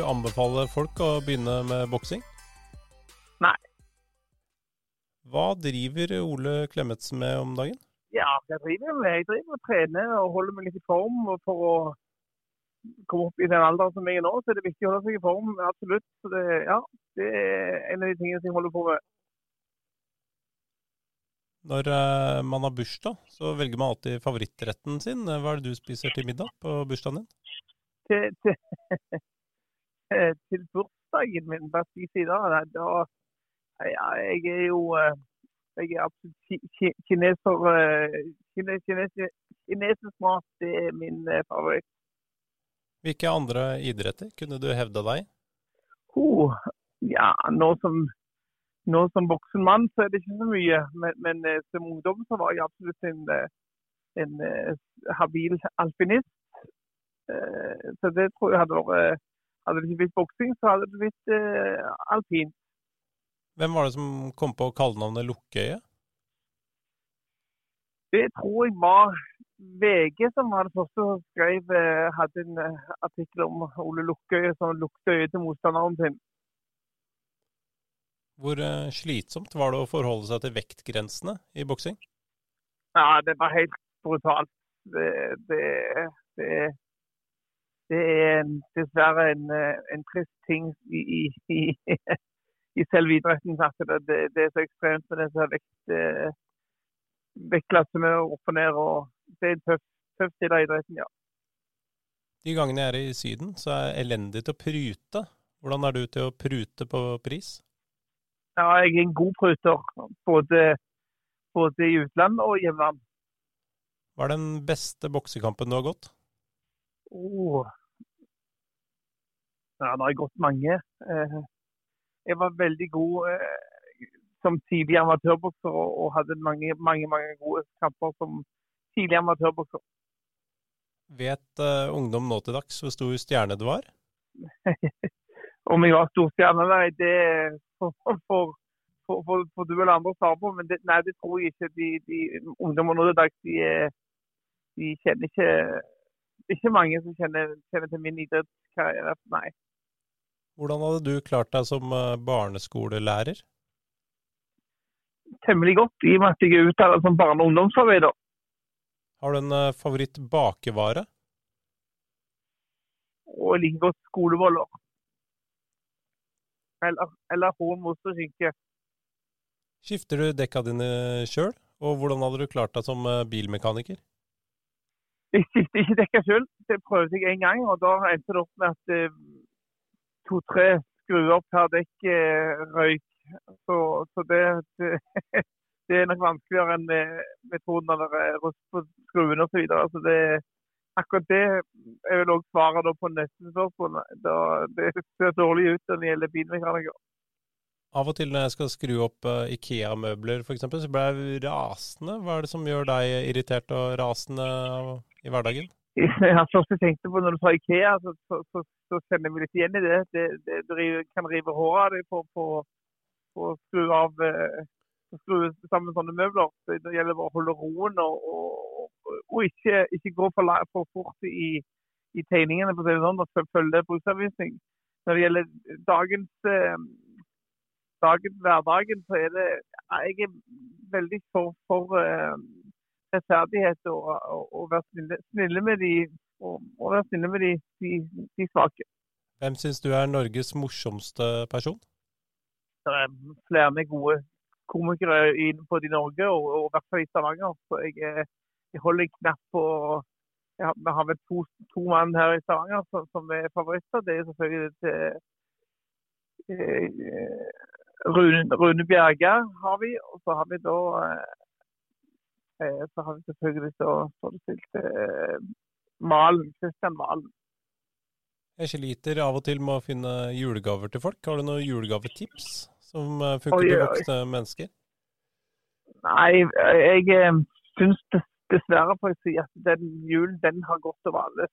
du anbefale folk å begynne med boksing? Nei. Hva driver Ole Klemetsen med om dagen? Ja, jeg driver, med, jeg driver og trener og holder meg litt i form. For å komme opp i den alderen som jeg er nå, så er det viktig å holde seg i form. Absolutt. Så det, ja, det er en av de tingene som jeg holder på med. Når eh, man har bursdag, så velger man alltid favorittretten sin. Hva er det du spiser til middag på bursdagen din? Til, til, til bursdagen min, bare si si da, ja, Jeg er jo eh, jeg er absolutt ki- ki- kineser. eh, kine- Kinesisk mat det er min eh, favoritt. Hvilke andre idretter kunne du hevda deg? Oh, ja, nå som, nå som voksen mann så er det ikke så mye. Men, men eh, som ungdom så var jeg absolutt en, eh, en eh, habil alpinist. Eh, Så det tror jeg hadde vært Hadde det ikke blitt boksing, så hadde det blitt eh, alpint. Hvem var det som kom på kallenavnet Lukkøye? Det tror jeg var VG som var det første som skrev eh, hadde en eh, artikkel om Ole Lukkøye som lukter øyet til motstanderen sin. Hvor eh, slitsomt var det å forholde seg til vektgrensene i boksing? Ja, det var helt brutalt. Det, det, det, det er dessverre en, eh, en trist ting i, i, i, i selve idretten. at Det, det, er så ekstremt med disse vekt, eh, vektklassene opp og ned. og Det er en tøff, tøff side av idretten, ja. De gangene jeg er i Syden, så er jeg elendig til å prute. Hvordan er du til å prute på pris? ja. Jeg er en god pruter, både, både i utlandet og hjemland. Hva er den beste boksekampen du har gått? Oh. Ja, det har gått mange. Eh, Jeg var veldig god eh, som tidlig amatørbokser og hadde mange, mange, mange gode kamper som tidlig amatørbokser. Vet uh, ungdom nå til dags hvor stor stjerne du var? Om jeg var stor stjerne, nei, det får for, for, for, for du eller andre svare på. Men det, nei, det tror jeg ikke. De, de ungdommer nå til dags de, de kjenner ikke Det er ikke mange som kjenner, kjenner til min idrettskarriere. Nei. Hvordan hadde du klart deg som eh, barneskolelærer? Temmelig godt, i og med at jeg er utdannet som barne- og ungdomsarbeider. Har du en favorittbakevare? favoritt bakevare? og like godt skoleboller. Eller, eller horn, skinke. Skifter du dekka dine sjøl? Og hvordan hadde du klart deg som eh, bilmekaniker? Jeg skifter ikke dekka sjøl. Det prøvde jeg en gang, og da endte det opp med at eh, to-tre skruer per dekk eh, røyk. Så, så det, det, det er nok vanskeligere enn med metoden når det rust på skruene osv. Så videre. så akkurat det er vel òg svaret på neste spørsmål. Da, det ser dårlig ut når det gjelder bilmekanikere. Av og til når jeg skal skru opp eh, Ikea-møbler f.eks., så blir jeg rasende. Hva er det som gjør deg irritert og rasende i hverdagen? Ja, først jeg tenkte på når du sa Ikea, så, så, så, så kjenner vi litt igjen i det. Det, det du kan rive håret av deg på å skru av eh, skru sammen sånne møbler. Det gjelder bare å holde roen og, og, og ikke, ikke gå for, for fort i, i tegningene, for å si det sånn, og følge bruksanvisning. Når det gjelder dagens, eh, dagens hverdagen, så er det Jeg er veldig for, for eh, rettferdighet og, og, og være snille, snille med de og, være snille med de, de, de svake. Hvem syns du er Norges morsomste person? Det er flere gode komikere både i Norge og, og i hvert fall i Stavanger. Så jeg, eh, jeg holder knapt knapp på jeg har, Vi har vel to, to mann her i Stavanger som, som er favoritter. Det er selvfølgelig til eh, Rune, Rune Bjerge har vi. Og så har vi da eh, Så har vi selvfølgelig så står det stilt eh, Malen. Kristian Malen. Jeg sliter av og til med å finne julegaver til folk. Har du noen julegavetips som eh, funker til voksne mennesker? Nei, jeg eh, syns des- dessverre får jeg si at den julen den har gått over alle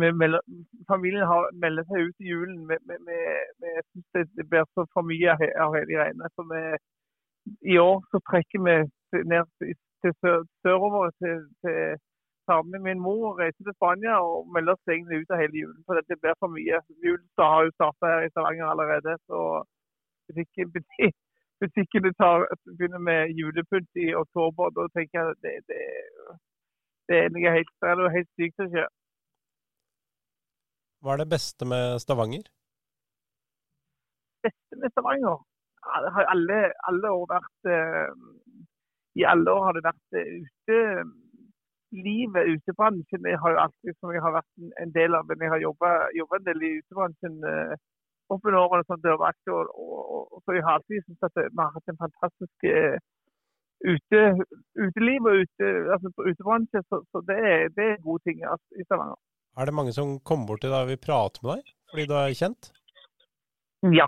melder, familien har melder seg ut i julen. Vi, vi syns det, det blir så for mye av he- av hele greiene. Så vi, I år så trekker vi ned til, til sør, sørover til, til sammen med min mor og reiser til Spania og melder oss egentlig ut av hele julen. For det blir for mye. Julen har jo starta her i Stavanger allerede. Så butikken, butikkene tar, begynner med julepynt i oktober. Da tenker jeg det, det, det er noe helt, det er noe helt sykt som skjer. Hva er det beste med Stavanger? Det beste med Stavanger? Har alle, alle år vært eh, I alle år har det vært eh, ute livet, utebransjen. Jeg har jo alltid som jeg har vært en del av, men jeg har jobba en del i utebransjen eh, opp gjennom årene som dørvakt. Og, og, og, så jeg har alltid syntes at vi har hatt en fantastisk eh, ute, uteliv og ute, altså, utebransje. Så, så det, er, det, er, gode ting altså, i Stavanger. Er det mange som kommer bort til deg og vil prate med deg fordi du er kjent? Ja.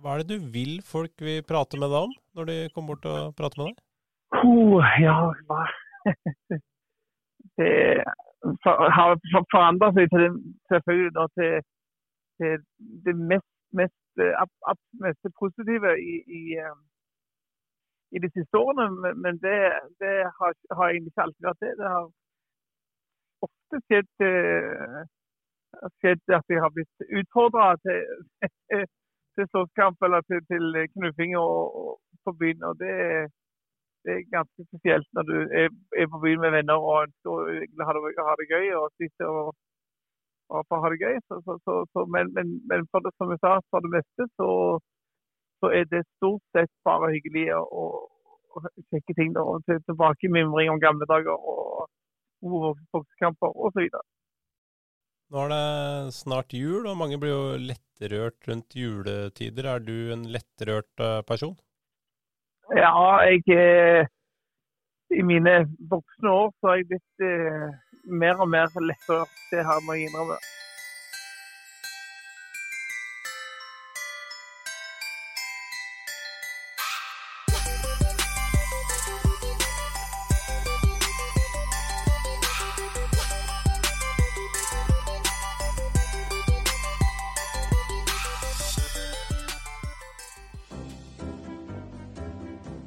Hva er det du vil folk vil prate med deg om, når de kommer bort og prater med deg? Oh, ja, hva Det har forandra seg til, selvfølgelig da, til, til, det mest, mest, ab, mest positive i, i, eh, i, de siste årene. Men det, det har, har, egentlig ikke alltid vært det. Det har ofte skjedd, uh, skjedd at jeg har blitt utfordra til, til slåsskamp eller til, til knuffing og, og på byen. og det, det, er ganske spesielt når du er, er på byen med venner og ønsker å ha det, gøy og sitte og, og ha det gøy. Så, så, så, men, men, men, for det, som jeg sa, for det meste så, er det stort sett bare hyggelig å, sjekke ting. Da, og Tilbakemimring om gamle dager og boksekamper osv. Nå er det snart jul, og mange blir jo lettrørt rundt juletider. Er du en lettrørt eh, person? Ja, jeg eh, I mine voksne år så har jeg blitt eh, mer og mer lettrørt. Det har må jeg innrømme.